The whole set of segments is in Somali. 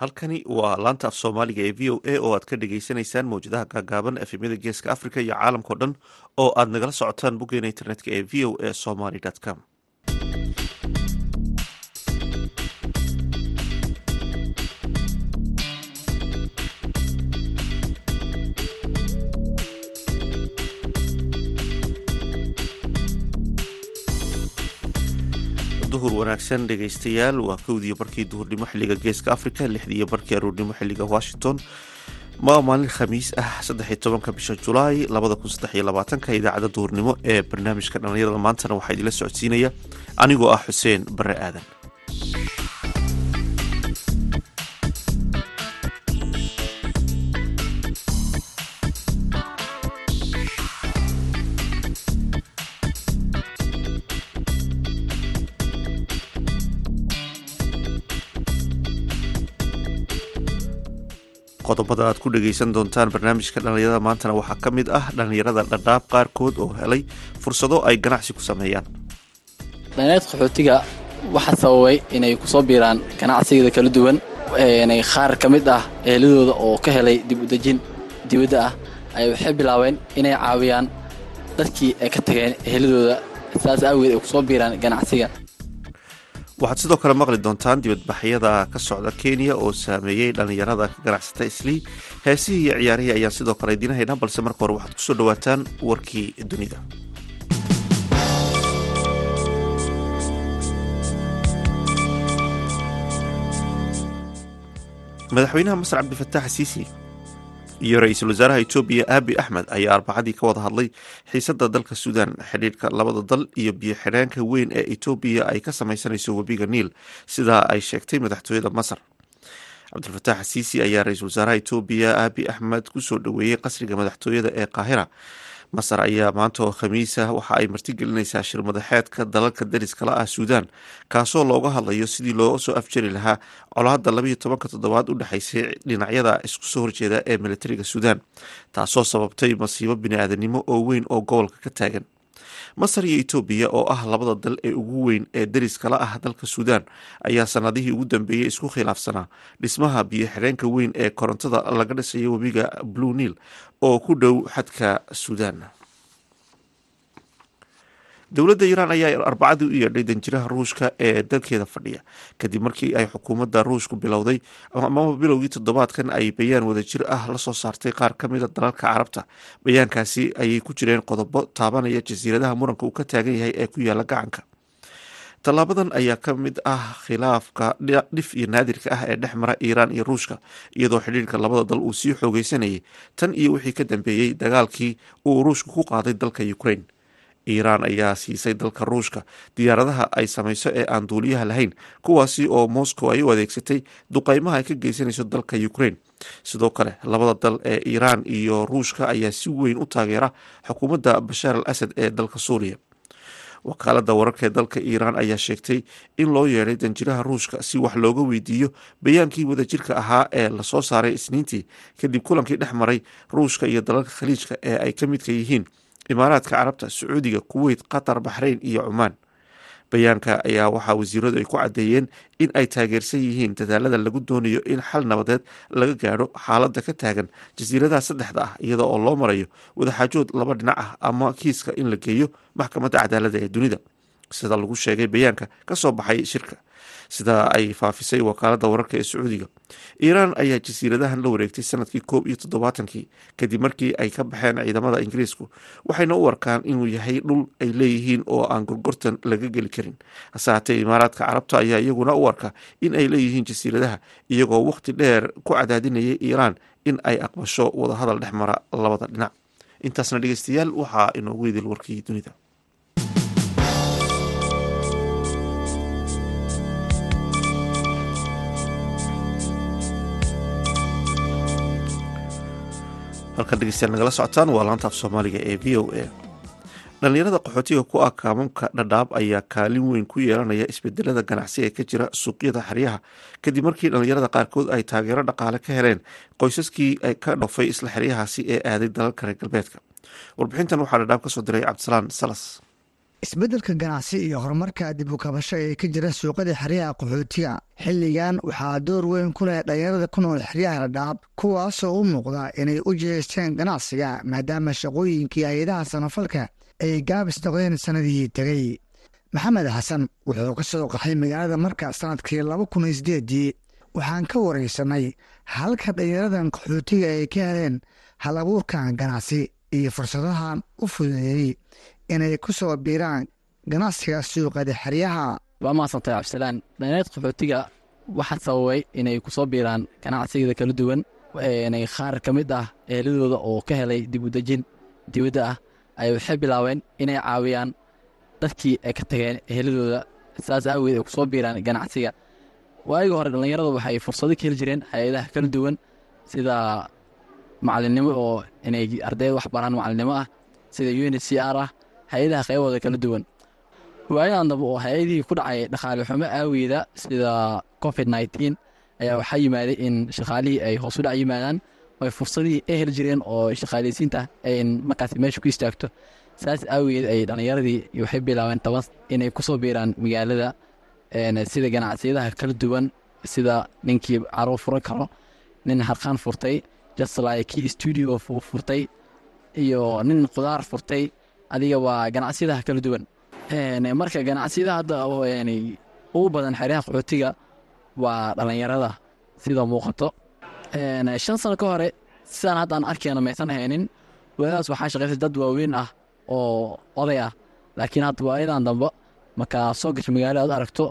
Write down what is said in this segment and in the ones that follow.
halkani waa laanta af soomaaliga ee v o a oo aad ka dhagaysanaysaan mawjadaha gaagaaban efemyada geeska africa iyo caalamkao dhan oo aad nagala socotaan boggeena internetka ee v o a somaly com duhur wanaagsan dhegaystayaal waa kowdiiyo barkii duhurnimo xilliga geeska africa lixdiiyo barkii aroornimo xilliga washington. Ma maalin khamiis ah saddex iyo tobanka bisha julaay labada kun saddex iyo labaatanka idaacadda duhurnimo ee barnaamijka dhallinyarada maantana waxaa idinla socodsiinaya. Anigoo ah xuseen bare aadan qodobada aad ku dhagaysan doontaan barnaamijka dhallinyarada maantana waxaa ka mid ah dhallinyarada dhadhaab qaarkood oo helay fursado ay ganacsi ku sameeyaan. Dhalinyarada qaxootiga waxaa sababay inay ku soo biiraan ganacsigada kala duwan qaar ka mid ah eheladooda oo ka helay dib udejin dibadda ah ay waxay bilaabeen inay caawiyaan dadkii ay ka tageen eheladooda saas aageed ay ku soo biiraan ganacsiga waxaad sidoo kale maqli doontaan dibadbaxyada ka socda kenya oo saameeyey dhallinyarada ka ganacsata islii. Heesihii iyo ciyaarihii ayaan sidoo kale idiin haynaa balse marka hore waxaad ku soo dhawaataan warkii dunida. Madaxweynaha masar cabdifatax siisi iyo ra'iisul wasaaraha etoobiya aabi axmed ayaa arbacadii ka wada hadlay xiisada dalka suudan xidhiidhka labada dal iyo biyo xidheenka weyn ee etoobiya ay ka sameysanayso webiga niil sidaa ay sheegtay madaxtooyada masar. Cabdilfataax siisi ayaa ra'iisul wasaaraha etoobiya aabi axmed ku soo dhoweeyey qasriga madaxtooyada ee qaahira masar ayaa maanta oo khamiisa waxa ay martigelinaysaa shirmadaxeedka dalalka dariskala ah suudan kaasoo looga hadlayo sidii loo soo afjari lahaa colaadda labayo tobanka toddobaad u dhexaysay dhinacyada isku soo horjeeda ee militariga suudan taasoo sababtay masiibo bini-aadanimo oo weyn oo gobolka ka taagan masar iyo etoobiya oo ah labada dal ee ugu weyn ee dariskala ah dalka suudan ayaa sanadihii ugu dambeeyey isku khilaafsanaa. Dhismaha biyo xidheenka weyn ee korontada laga dhisayo webiga blue niil oo ku dhow xadka suudan dowladda iiraan ayaa arbacadii u yeedhay danjiraha ruushka ee dalkeeda fadhiya. Kadib markii ay xukuumadda ruushku bilowday amaba bilowgii toddobaadkan ay bayaan wadajir ah la soo saartay qaar ka mida dalalka carabta. Bayaankaasi ayay ku jireen qodobo taabanaya jasiiradaha muranka uu ka taagan yahay ee ku yaalla gacanka. Tallaabadan ayaa ka mid ah khilaafka dhif iyo naadirka ah ee dhex mara iiraan iyo ruushka iyadoo xidhiirka labada dal uu sii xoogeysanayay tan iyo wixii ka dambeeyey dagaalkii uu ruushku ku qaaday dalka ukraine iiraan ayaa siisay dalka ruushka. Diyaaradaha ay samayso ee aan duuliyaha lahayn kuwaasi oo moscow ay u adeegsatay duqeymaha ay ka geysanayso dalka ukraine. Sidoo kale labada dal ee iiraan iyo ruushka ayaa si weyn u taageera xukuumadda bashaar al asad ee dalka suuriya. Wakaalada wararka ee dalka iiraan ayaa sheegtay in loo yeedhay danjiraha ruushka si wax looga weydiiyo bayaankii wadajirka ahaa ee la soo saaray isniintii kadib kulankii dhex maray ruushka iyo dalalka khaliijka ee ay ka midka yihiin imaaraadka carabta sacuudiga kuweyt qatar baxrayn iyo cumaan bayaanka ayaa waxaa wasiiradu ay ku caddeeyeen in ay taageersan yihiin dadaalada lagu doonayo in xal nabadeed laga gaadho xaaladda ka taagan jasiiradaha saddexda ah iyada oo loo marayo wadaxaajood laba dhinac ah ama kiiska in la geeyo maxkamadda cadaaladda ee dunida. Sida lagu sheegay bayaanka ka soo baxay shirka sida ay faafisay wakaaladda wararka ee sacuudiga. Iiraan ayaa jasiiradahan la wareegtay sannadkii koob iyo toddobaatankii kadib markii ay ka baxeen ciidamada ingiriisku waxayna u arkaan inuu yahay dhul ay leeyihiin oo aan gorgortan laga geli karin. Hase haatee imaaraadka carabta ayaa iyaguna u arka in ay leeyihiin jasiiradaha iyagoo waqti dheer ku cadaadinayay iiraan in ay aqbasho wadahadal dhex mara labada dhinac. Intaasna dhegeystayaal waxaa inoogu idil warkii dunida halkan dhegeystayaal nagala socotaan waa laanta af soomaaliga ee v o a. Dhallinyarada qaxootiga ku ah kaamamka dhadhaab ayaa kaalin weyn ku yeelanaya isbedelada ganacsi ee ka jira suuqyada xeryaha kadib markii dhallinyarada qaarkood ay taageero dhaqaale ka heleen qoysaskii ka dhoofay isla xeryahaasi ee aaday dalalka reer galbeedka. Warbixintan waxaa dhadhaab ka soo diray cabdisalaan salas isbeddelka ganacsi iyo horumarka dib u kabasho ee ka jira suuqada xeryaha qaxootiga. Xilligan waxaa door weyn ku leh dhalinyarada ku nool xeryaha dhadhaab kuwaasoo u muuqda inay u jeesteen ganacsiga maadaama shaqooyinkii hay'adaha samafalka ay gaabis noqdeen sannadihii tegey maxamed xasan wuxuu ka soo qaxay magaalada marka sannadkii laba kun iyo sideedii waxaan ka waraysanay halka dhalinyaradan qaxootiga ay ka heleen hal abuurkan ganacsi iyo fursadahan u fududeeyey inay ku soo biiraan ganacsiga suuqada xeryaha waa mahadsantay cabdisalaan dhalinyarada qaxootiga waxaa sababay inay ku soo biiraan ganacsigada kala duwan qaar ka mid ah eeladooda oo ka helay dib u dejin. Dibadda ah ay waxay bilaabeen inay caawiyaan dadkii ay ka tageen eheladooda saas aaweed ay ku soo biiraan ganacsiga. Waagii hore dhallinyarada waxay fursado ka heli jireen hay'adaha kala duwan sida macalinimo oo inay ardayda wax baraan macalinimo ah sida un c ah hay'adaha qaybooda kala duwan. Waayadan dambe oo hay'adihii ku dhacay dhaqaale xumo aaweeda sida covid nneteen ayaa waxaa yimaaday in shaqaalihii ay hoos u dhac yimaadaan ay fursadihii ay heli jireen oo shaqaaleysiinta ay markaas meesha ku istaagto. Saas aaweed ay dhallinyaradii waxay bilaabeen taban inay ku soo biiraan magaalada sida ganacsiyadaha kala duwan sida ninkii carruur furan karo nin harqaan furtay jaslay kii stuudio furtay iyo nin khudaar furtay adiga waa ganacsiyadaha kala duwan. Marka ganacsiyada hadda ugu badan xeryaha qaxootiga waa dhallinyarada sida muuqato. Shan sano ka hore sidaan hadda aan maysan haynin waadaas waxaa shaqaysay dad waaweyn ah oo oday ah. Laakiin hadda waayadan dambe markaa soo gasho magaalo aad aragto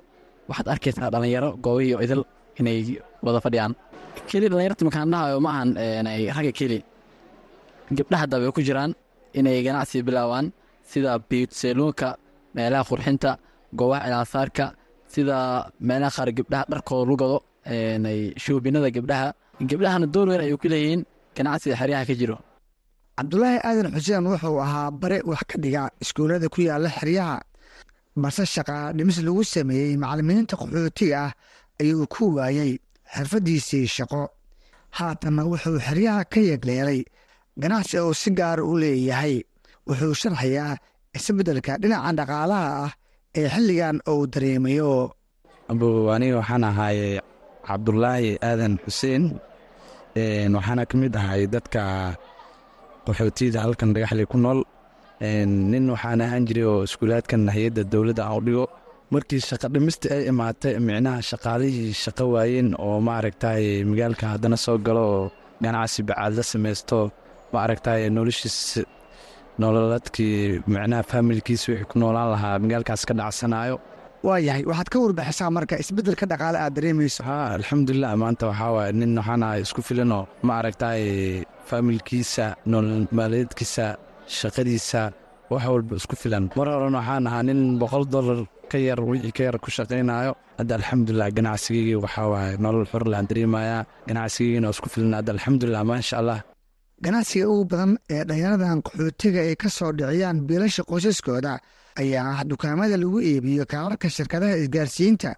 waxaad arkaysaa dhallinyaro goobihii idil inay wada fadhiyaan. Keli dhallinyarta markaan ma ahan ragga keli gabdhaha way ku jiraan inay ganacsi bilaabaan sida biutseluunka meelaha qurxinta goobaha cilaasaarka sida meelaha qaar gabdhaha dharkooda lugado shoobinada gabdhaha. Gabdhahana door weyn ayuu ku leeyihiin ganacsiga xeryaha ka jiro. Cabdulaahi aadan xuseen wuxuu ahaa bare wax ka dhiga iskuullada ku yaalla xeryaha. Balse shaqaa dhimis lagu sameeyey macalimiinta qaxootiga ah ayuu ku waayey xirfaddiisii shaqo. Haatanna wuxuu xeryaha ka yeegleelay ganacsi uu si gaara u leeyahay wuxuu sharxayaa isbeddelka dhinaca dhaqaalaha ah ee xilligan uu dareemayo. Aniga waxaan ahaay cabdulaahi aadan xuseen waxaana ka mid ahay dadka qaxootiyada halkan dhagaxley ku nool. Nin waxaan ahaan jiray oo iskuulaadkan hay'adda dowladda aan u dhigo. Markii shaqa dhimista ay imaatay micnaha shaqaalihii shaqo waayeen oo maaragtay magaalka haddana soo galo oo ganacsi bacaad la samaysto maaragtay noloshiis nololadkii micnaha faamilkiisa wixii ku noolaan lahaa magaalkaas ka dhacsanayo waa yahay. Waxaad ka warbixisaa marka isbeddelka dhaqaale aad dareemayso. Ha alxamdulilah maanta waxaa waay nin waxaan ahay isku filanoo ma aragtay faamilkiisa nolol maaliyeedkiisa shaqadiisa wax walba isku filan. Mar horen waxaan ahaa nin boqol dollar ka yar wixii ka yar ku shaqaynayo hadda alxamdulilah ganacsigeygii waxaa waaye nolol xorlaan dareemayaa. Ganacsigeygina isku filan. Hadda alxamdulilah maasha allah ganacsiga ugu badan ee dhalinyaradan qaxootiga ay ka soo dhiciyaan biilasha qoysaskooda ayaa ah dukaamada lagu iibiyo kaararka shirkadaha isgaarsiinta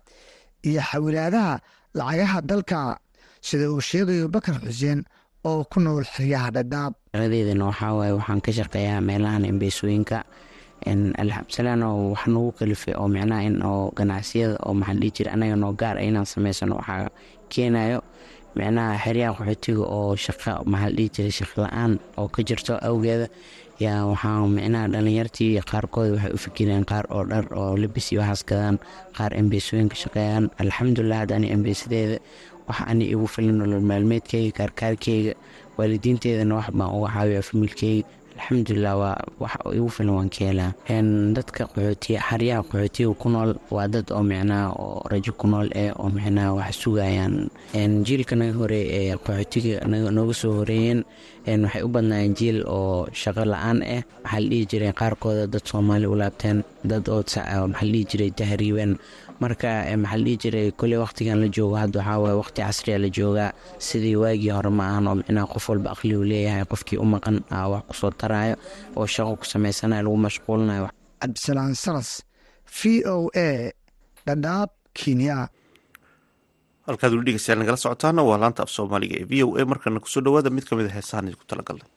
iyo xawilaadaha lacagaha dalka sida uu sheegayo bakar xuseen oo ku nool xeryaha dhadhaab shaqadeydana waxaa waaye waxaan ka shaqeeyaa meelahan embeesooyinka alxabsalaan oo wax nagu kalifay oo micnaha in oo ganacsiyada oo maxaa dhihi jira anaga noo gaar inaan sameysano waxaa keenayo micnaha xeryaha qaxootiga oo shaqa maxaa dhihi jiray shaq la'aan oo ka jirto awgeeda. Yaa waxaa micnaha dhalinyartii qaarkood waxay u fikireen qaar oo dhar oo labis iyo waxaas gadaan qaar embeesooyinka shaqeeyaan. Alxamdulilah hadda ani embeesadeeda wax ani igu filan nolol maalmeedkeyga kaarkaarkeyga waalidiinteedana wax baan uga caawiya familkeyga alxamdulilah waa wax igu filan waan ka helaa dadka qaxootiya xaryaha qaxootiga ku nool waa dad oo micnaha oo rajo ku nool eh oo micnaha wax sugayaan. Jiilka naga horeey ee qaxootiga nooga soo horeeyeen waxay u badnaayeen jiil oo shaqo la'aan ah waxaa la dhihi jiray qaarkooda dad soomaali u laabteen dad oo maxaa la dhihi jiray tahriibeen marka maxaa la dhihi jiray koley waqtigan la joogo hadda waxaa waaye waqti casriya la joogaa sidii waagii hore ma ahan oo micnaha qof walba aqli uu leeyahay qofkii u maqan wax ku soo taraayo oo shaqo ku sameysanayo lagu mashquulinayo. Cabdisalaan salas v o a dhadhaab kenya. Halkaad weli dhegeystayaal nagala socotaana waa laanta af soomaaliga ee v o a. Markana ku soo dhawaada mid ka mid a heesahan idinku talagalnay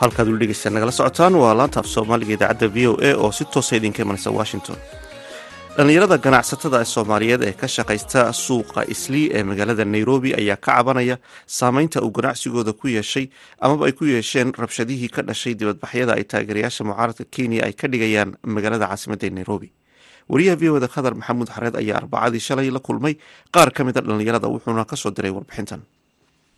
halkaad weli dhegeysta nagala socotaan. Waa laanta af soomaaliga idaacadda v o a oo si toosa idinka imanaysa washington. Dhallinyarada ganacsatada soomaaliyeed ee ka shaqaysta suuqa islii ee magaalada nairobi ayaa ka cabanaya saameynta uu ganacsigooda ku yeeshay amaba ay ku yeesheen rabshadihii ka dhashay dibadbaxyada ay taageerayaasha mucaaradka kenya ay ka dhigayaan magaalada caasimadda ee nairobi. Wariyaha v oda khadar maxamuud xareed ayaa arbacadii shalay la kulmay. Qaar ka mida dhallinyarada wuxuuna ka soo diray warbixintan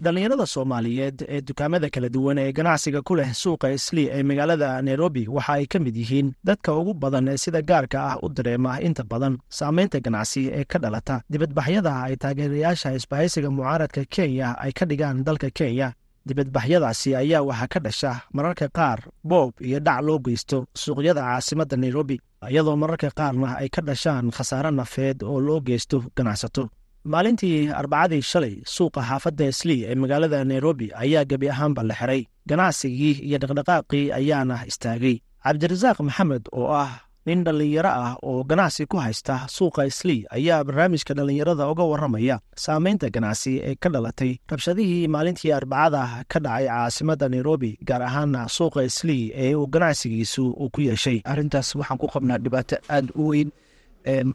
dhallinyarada soomaaliyeed ee dukaamada kala duwan ee ganacsiga ku leh suuqa islii ee magaalada nairobi waxa ay ka mid yihiin dadka ugu badan ee sida gaarka ah u dareema inta badan saameynta ganacsi ee ka dhalata. Dibadbaxyada ay taageerayaasha isbahaysiga mucaaradka kenya ay ka dhigaan dalka kenya. Dibadbaxyadaasi ayaa waxaa ka dhasha mararka qaar boob iyo dhac loo geysto suuqyada caasimadda nairobi iyadoo mararka qaarna ay ka dhashaan khasaare nafeed oo loo geysto ganacsato maalintii arbacadii shalay suuqa xaafadda islii ee magaalada nairobi ayaa gebi ahaanba la xiray. Ganacsigii iyo dhaqdhaqaaqii ayaana istaagay. Cabdirasaaq maxamed oo ah nin dhallinyaro ah oo ganacsi ku haysta suuqa islii ayaa barnaamijka dhallinyarada uga warramaya saameynta ganacsi ee ka dhalatay rabshadihii maalintii arbacada ka dhacay caasimadda nairobi gaar ahaana suuqa islii ee uu ganacsigiisu uu ku yeeshay. Arrintaas waxaan ku qabnaa dhibaato aada u weyn.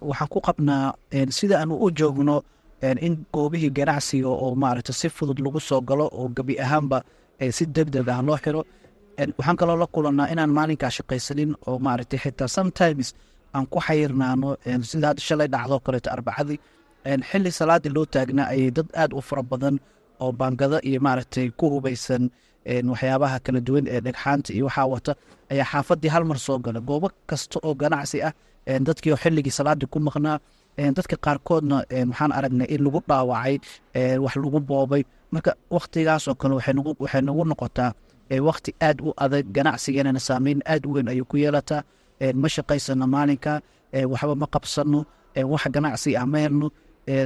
Waxaan ku qabnaa sida aanu u joogno in goobihii ganacsiga oo maaragta si fudud lagu soo galo oo gebi ahaanba si deg deg ah loo xiro. Waxaan kaloo la kulanaa inaan maalinkaa shaqaysanin oo maaragtay xitaa sometimes aan ku xayirnaano sida hadda shalay dhacdoo kaleeto arbacadii xili salaadii loo taagnaa ayay dad aada u fara badan oo baangado iyo maaragtay ku hubaysan waxyaabaha kala duwan ee dhegxaanta iyo waxaa wata ayaa xaafadii hal mar soo gala. Goobo kasta oo ganacsi ah dadkii oo xilligii salaadii ku maqnaa dadka qaarkoodna waxaan aragnay in lagu dhaawacay wax lagu boobay. Marka waktigaasoo kale waxay nagu noqotaa wakti aad u adag ganacsigeenana saameyn aad u weyn ayay ku yeelataa ma shaqaysano maalinka waxba ma qabsano wax ganacsi ah ma helno.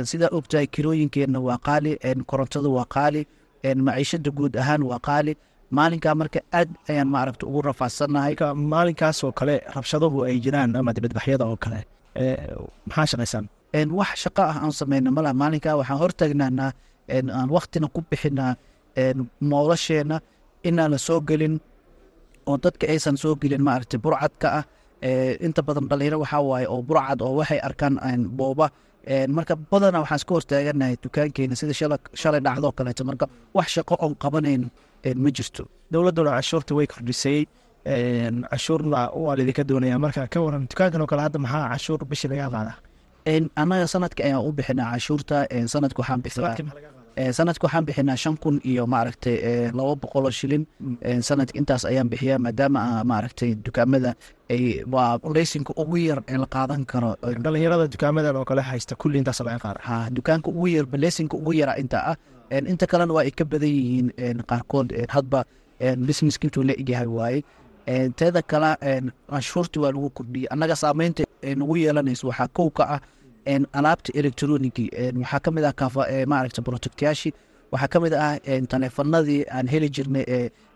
Sidaa ogtahay kirooyinkeenna waa qaali korontada waa qaali maciishada guud ahaan waa qaali. Maalinkaa marka aad ayaan maaragta ugu rafaadsannahay maalinkaasoo kale rabshaduhu ay jiraan ama dibadbaxyada oo kale maxaa shaqaysaan wax shaqo ah aan samayna malaha maalinkaa waxaan hortaagnaanaa aan waktina ku bixinaa nolosheenna inaan la soo gelin oo dadka aysan soo gelin maaragtay burcadka ah. Inta badan dhalinyaro waxaa waaye oo burcad oo waxay arkaan booba. Marka badana waxaan iska hortaaganahay dukaankeena sida shalay dhacdoo kaleeto. Marka wax shaqo oon qabanayn ma jirto. Dowladduna cashuurta way kordhisay cashuurna waa lidinka doonaya. Marka ka waran dukaankan oo kale hadda maxaa cashuur bishii laga qaadaa? Annaga sanadka ayaan u bixinaa cashuurta. Sanadka waxaan bixinaa sanadka waxaan bixinaa shan kun iyo maaragtay laba boqoloo shilin. Sanadka intaas ayaan bixiyaa maadaama maaragtay dukaamada ay waa leysinka ugu yar ee la qaadan karo. Dhalinyarada dukaamadan oo kale haysta kulli intaas laga qaada ha dukaanka ugu yarba leysinka ugu yara intaa ah inta kalena waa ay ka badan yihiin qaarkood hadba businesska intuu la egyahay waaye teeda kale canshuurta waa lagu kordhiyey annaga saameynta nagu yeelanayso waxaa kow ka ah alaabta electronigi waxaa ka mid ah maaragta protectyaashii waxaa ka mid ah taleefanadii aan heli jirnay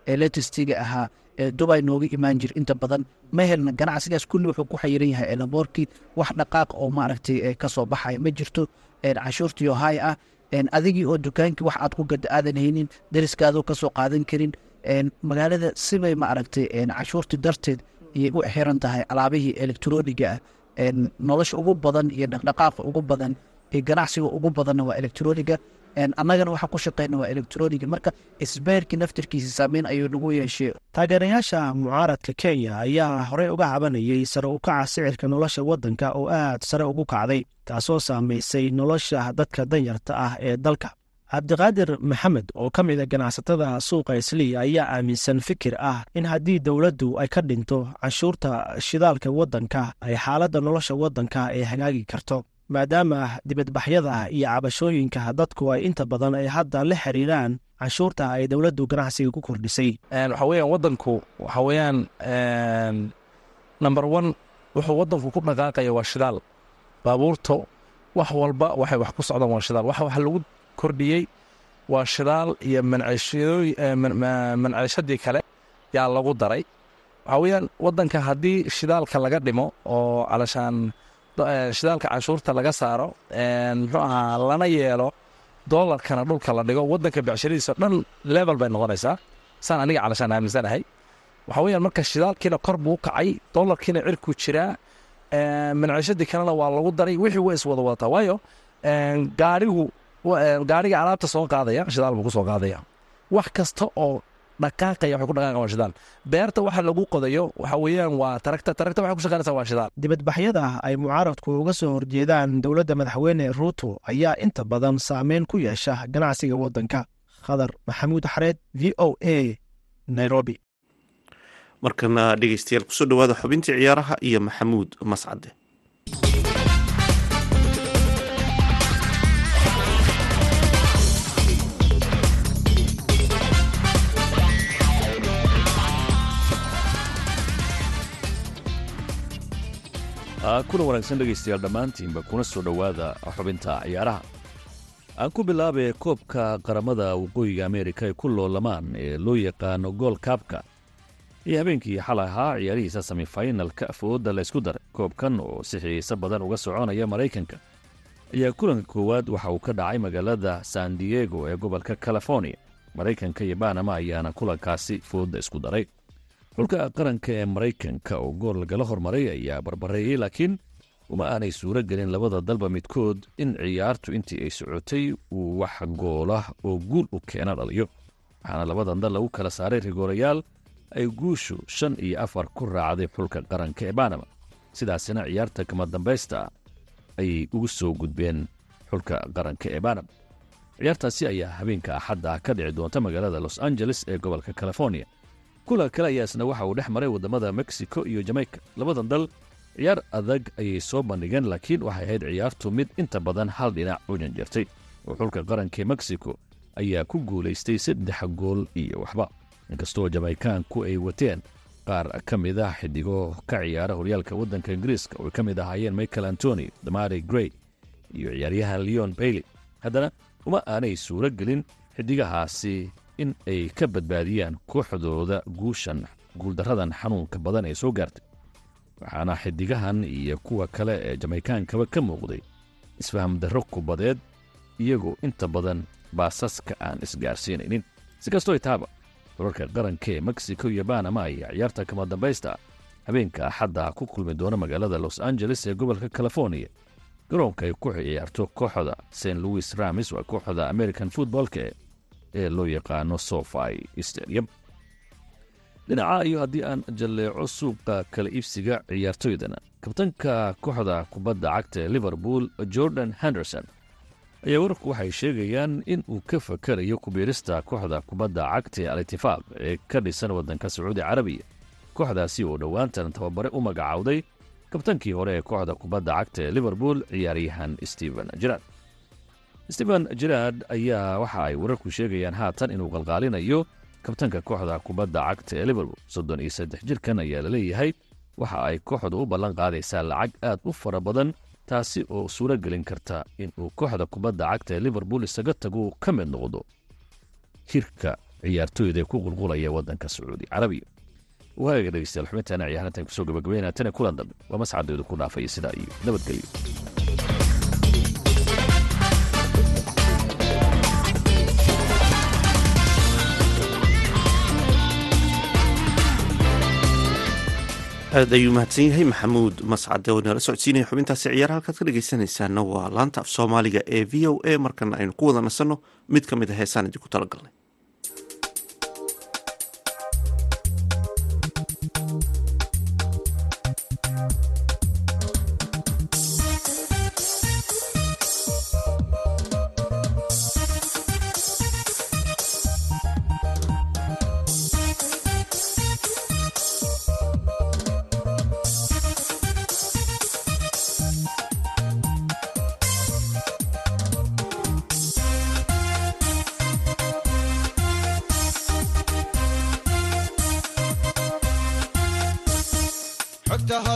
ee letistiga ahaa ee dubay nooga imaan jir. Inta badan ma helna ganacsigaas kulli wuxuu ku xayiran yahay elaboorkii wax dhaqaaq oo maaragtay ka soo baxaya ma jirto cashuurtii oo hay ah adigii oo dukaankii wax aad ku gada aadan haynin dariskaadoo ka soo qaadan karin magaalada sibay maaragtay cashuurtii darteed ayay u xiran tahay alaabihii electroniga ah. Nolosha ugu badan iyo dhaqdhaqaaqa ugu badan iyo ganacsiga ugu badanna waa electroniga annagana waxaa ku shaqeyna waa electroniga marka isbeerkii naftirkiisa saameyn ayuu nagu yeeshay taageerayaasha mucaaradka kenya ayaa horey uga cabanayay sare u kaca sicirka nolosha waddanka oo aad sare ugu kacday taasoo saamaysay nolosha dadka danyarta ah ee dalka cabdiqaadir maxamed oo ka mid a ganacsatada suuqa islii ayaa aaminsan fikir ah in haddii dowladdu ay ka dhinto canshuurta shidaalka waddanka ay xaaladda nolosha waddanka ay hagaagi karto. Maadaama dibadbaxyada iyo cabashooyinka dadku ay inta badan ay hadda la xiriiraan canshuurta ay dowladdu ganacsiga ku kordhisay. Waxa weeyaan waddanku waxa number one wuxuu waddanku ku dhaqaaqaya waa shidaal. Baabuurto wax walba waxay wax ku socdaan waa shidaal kordhiyey waa shidaal iyo manceeshadii kale yaa lagu daray. Waxaa weeyaan waddanka haddii shidaalka laga dhimo oo calashaan shidaalka canshuurta laga saaro muxuu ahaa lana yeelo doolarkana dhulka la dhigo waddanka becshiradiisa dhan level bay noqonaysaa. Saan aniga calashaan aaminsanahay. Waxaa weyaan marka shidaalkiina kor buu kacay dolarkiina cirkuu jiraa manciishadii kalena waa lagu daray wixii way iswada wadataa. Waayo gaarigu gaariga alaabta soo qaadaya shidaal buu ku soo qaadaya. Wax kasta oo dhaqaaqaya waxay ku dhaqaaqan waa shidaal. Beerta waxa lagu qodayo waxa weeyaan waa taragta taragta waxay ku shaqaynaysaa waa shidaal. Dibadbaxyada ay mucaaradku uga soo horjeedaan dowladda madaxweyne ruuto ayaa inta badan saameyn ku yeesha ganacsiga waddanka. Khadar maxamuud xareed v o a nairobi. Markana dhegeystayaal ku soo dhawaada xubintii ciyaaraha iyo maxamuud mascade kuna wanaagsan dhegaystayaal dhammaantiinba kuna soo dhowaada xubinta ciyaaraha. Aan ku bilaabay koobka qaramada waqooyiga ameerika ay ku loolamaan ee loo yaqaano gool kaabka iyo habeenkii xalay ahaa ciyaarihiisa semifinalka afoodda la ysku daray. Koobkan oo si xiiso badan uga soconaya maraykanka ayaa kulanka koowaad waxa uu ka dhacay magaalada san diego ee gobolka california. Maraykanka iyo banama ayaana kulankaasi foodda isku daray xulka qaranka ee maraykanka oo gool lagala hormaray ayaa barbareeyey laakiin uma aanay suuro gelin labada dalba midkood in ciyaartu intii ay socotay uu wax goolah oo guul u keena dhaliyo. Waxaana labadan dal lagu kala saaray rigoorayaal ay guushu shan iyo afar ku raacday xulka qaranka ee banama sidaasina ciyaarta kama dambaysta ayay ugu soo gudbeen xulka qaranka ee banama ciyaartaasi ayaa habeenka axadda ka dhici doonta magaalada los angeles ee gobolka california kulan kale ayaa isna waxa uu dhex maray waddamada mexico iyo jamaica. Labadan dal ciyaar adag ayay soo bandhigeen laakiin waxay ahayd ciyaartu mid inta badan hal dhinac u janjartay oo xulka qaranka ee mexico ayaa ku guulaystay saddex gool iyo waxba. Inkastoo jamaykaanku ay wateen qaar ka mid ah xidigo ka ciyaara horyaalka waddanka ingiriiska oo ay ka mid ahaayeen michael antony damari grey iyo ciyaaryahan leon bailey. Haddana uma aanay suuro gelin xidigahaasi in ay ka badbaadiyaan kooxdooda guushan guuldaradan xanuunka badan ee soo gaartay waxaana xidigahan iyo kuwa kale ee jamaykaankaba ka muuqday isfaham darro kubadeed iyagoo inta badan baasaska aan isgaarsiinaynin. Si kastoo taaba xulalka qaranka ee mexico iyo banama ayaa ciyaarta kama dambaysta. Habeenka axadda ku kulmi doona magaalada los angeles ee gobolka california. Garoonka ay ku ciyaarto kooxda st louis ramis waa kooxda american footballka ee loo yaqaano sofi stadium. Dhinaca iyo haddii aan jalleeco suuqa kala iibsiga ciyaartoydana kabtanka kooxda kubadda cagta ee liverpool jordan henderson ayaa wararku waxay sheegayaan in uu ka fakarayo kubiirista kooxda kubadda cagta ee al-itifaaq ee ka dhisan waddanka sacuudi carabiya. Kooxdaasi oo dhowaantan tababare u magacaawday kabtankii hore ee kooxda kubadda cagta ee liverpool ciyaaryahan stephen jeraad stephen jeraad ayaa waxa ay wararku sheegayaan haatan inuu qalqaalinayo kabtanka kooxda kubadda cagta ee liverpool soddon iyo saddex jirkan ayaa la leeyahay. Waxa ay kooxdu u ballan qaadaysaa lacag aad u fara badan taasi oo suuro gelin karta inuu kooxda kubadda cagta ee liverpool isaga tagu ka mid noqdo. Hirka ciyaartooyda ku qulqulaya waddanka sacuudi carabiya. Waaga dhegeystayaal xubintaana ciyaarantan ku soo gabagabeynaa tane kulan dambe waa mascadooda ku dhaafaya sidaa iyo nabadgelyo aad ayuu mahadsan yahay maxamuud mascade oo inala socodsiinaya xubintaasi ciyaar halkaad ka dhegeysanaysaana waa laanta af soomaaliga ee v o a. Markana aynu ku wada nasanno mid ka mid a heesaan idinku talagalnay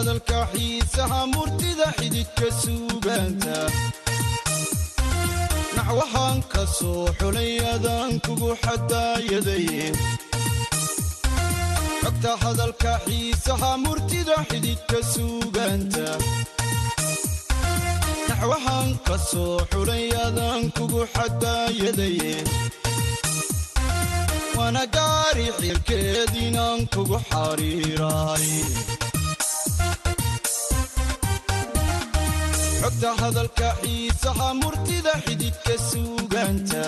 hadalka xiisaha murtida xididka suugaanta. Naxwahaan ka soo xulay adaan kugu xadaayaday xogta hadalka xiisaha murtida xididka suugaanta. Naxwahaan ka soo xulay adaan kugu xadaayaday waana gaari xilkeediinaan kugu xariiray xogta hadalka xiisaha murtida xididka suugaanta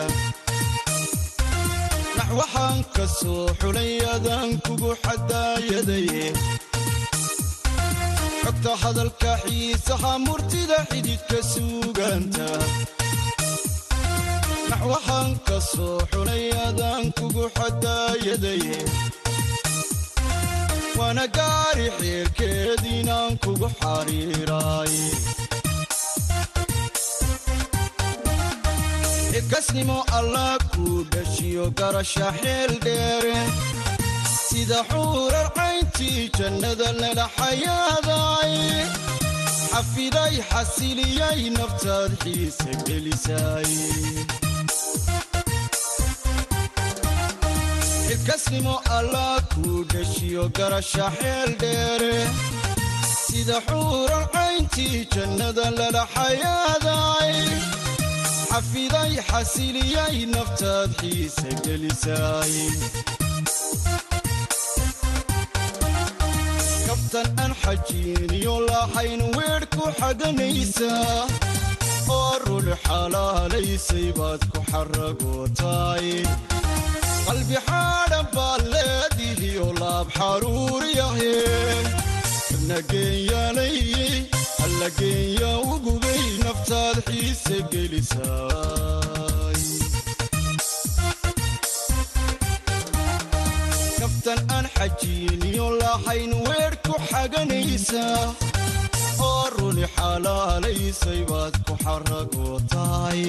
nax waxaan ka soo xulay adaan kugu xadaayadaye xogta hadalka xiisaha murtida xididka suugaanta nax waxaan ka soo xulay adaan kugu xadaayadaye waana gaari xeerkeediinaan kugu xariiray xilkasnimo allah kuu dhashiyo garasha xeel dheere. Sida xuurar cayntii jannada lala xayaaday xafiday xasiliyay naftaad xiisa gelisay. Xilkasnimo allah kuu dhashiyo garasha xeel dheere. Sida xuurar cayntii jannada lala xayaaday xafiday xasiliyay naftaad xiisa gelisay. Kabtan aan xajiiniyo lahayn weedh ku xaganaysaa oo rul xalaalaysay baad ku xaragootaay qalbi xaadhan baad leedihiyo laab xaruuriyahe nageenyaalayey alla geenya ugubay naftaad xiisa gelisay kabtan aan xajiiniyo lahayn weedh ku xaganaysaa oo runi xalaalaysay baad ku xaragootaay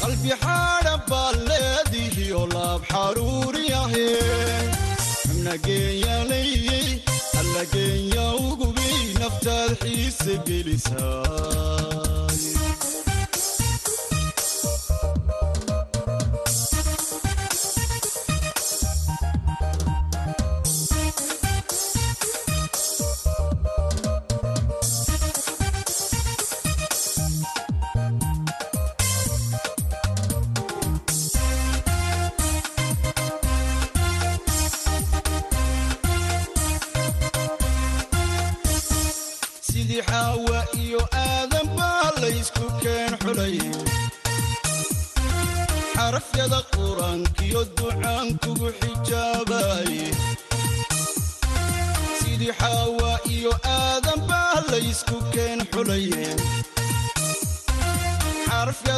qalbi xaadhan baad leedihiyo laab xaruuriyahe nageenyaalayey alla geenya ugubay naftaad xiisa gelisay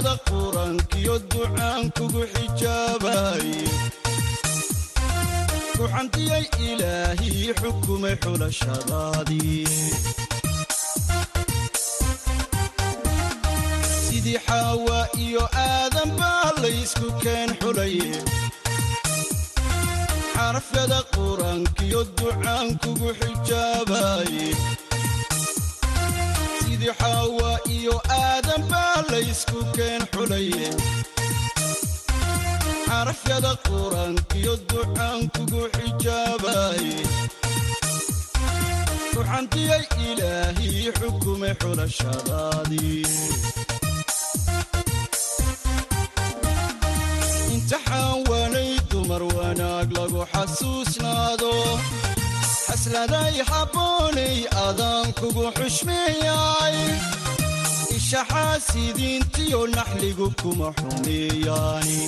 xarafyada qur'aankiyo ducaan kugu xijaabaye kuxantiyay ilaahii xukumay xulashadaadii sidii xaawa iyo aadan baa laysku keen xulaye xarafyada qur'aankiyo ducaan kugu xijaabaye sidii xaawa iyo aadan baa laysku keen xulaye xarafyada qur'aankiyo kugu xijaabaye kuxantiyay ilaahii xukumay xulashadaadii imtixaan waanay dumar wanaag lagu xasuusnaado xasladay habboonay adaan kugu xushmeeyay. Ishaxaasidiintiyo naxligu kuma xumeeyaani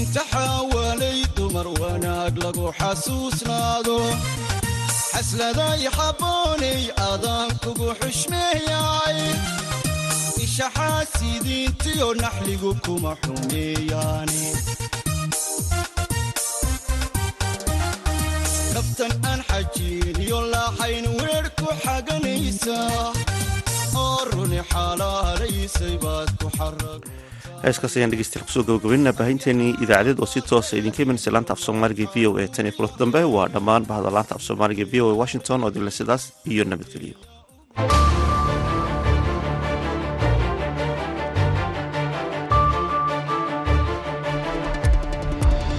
imtixaan waanay dumar wanaag lagu xasuusnaado. Xasladay habboonay adaan kugu xushmeeyay. Ishaxaasidiintiyo naxligu kuma xumeeyaani kabtan aan xajiiniyo lahayn weedh ku xaganaysaa oo runi xalaalaysay baad ku xarag. Heeskaas ayaan dhegeystayaal ku soo gabagabaynana baahinteennii idaacadeed oo si toosa idinka imanaysa laanta af soomaaliga v o e tan iyo kulanta dambe waa dhammaan bahda laanta af soomaaliga v o e washington oo dila sidaas iyo nabadgeliyo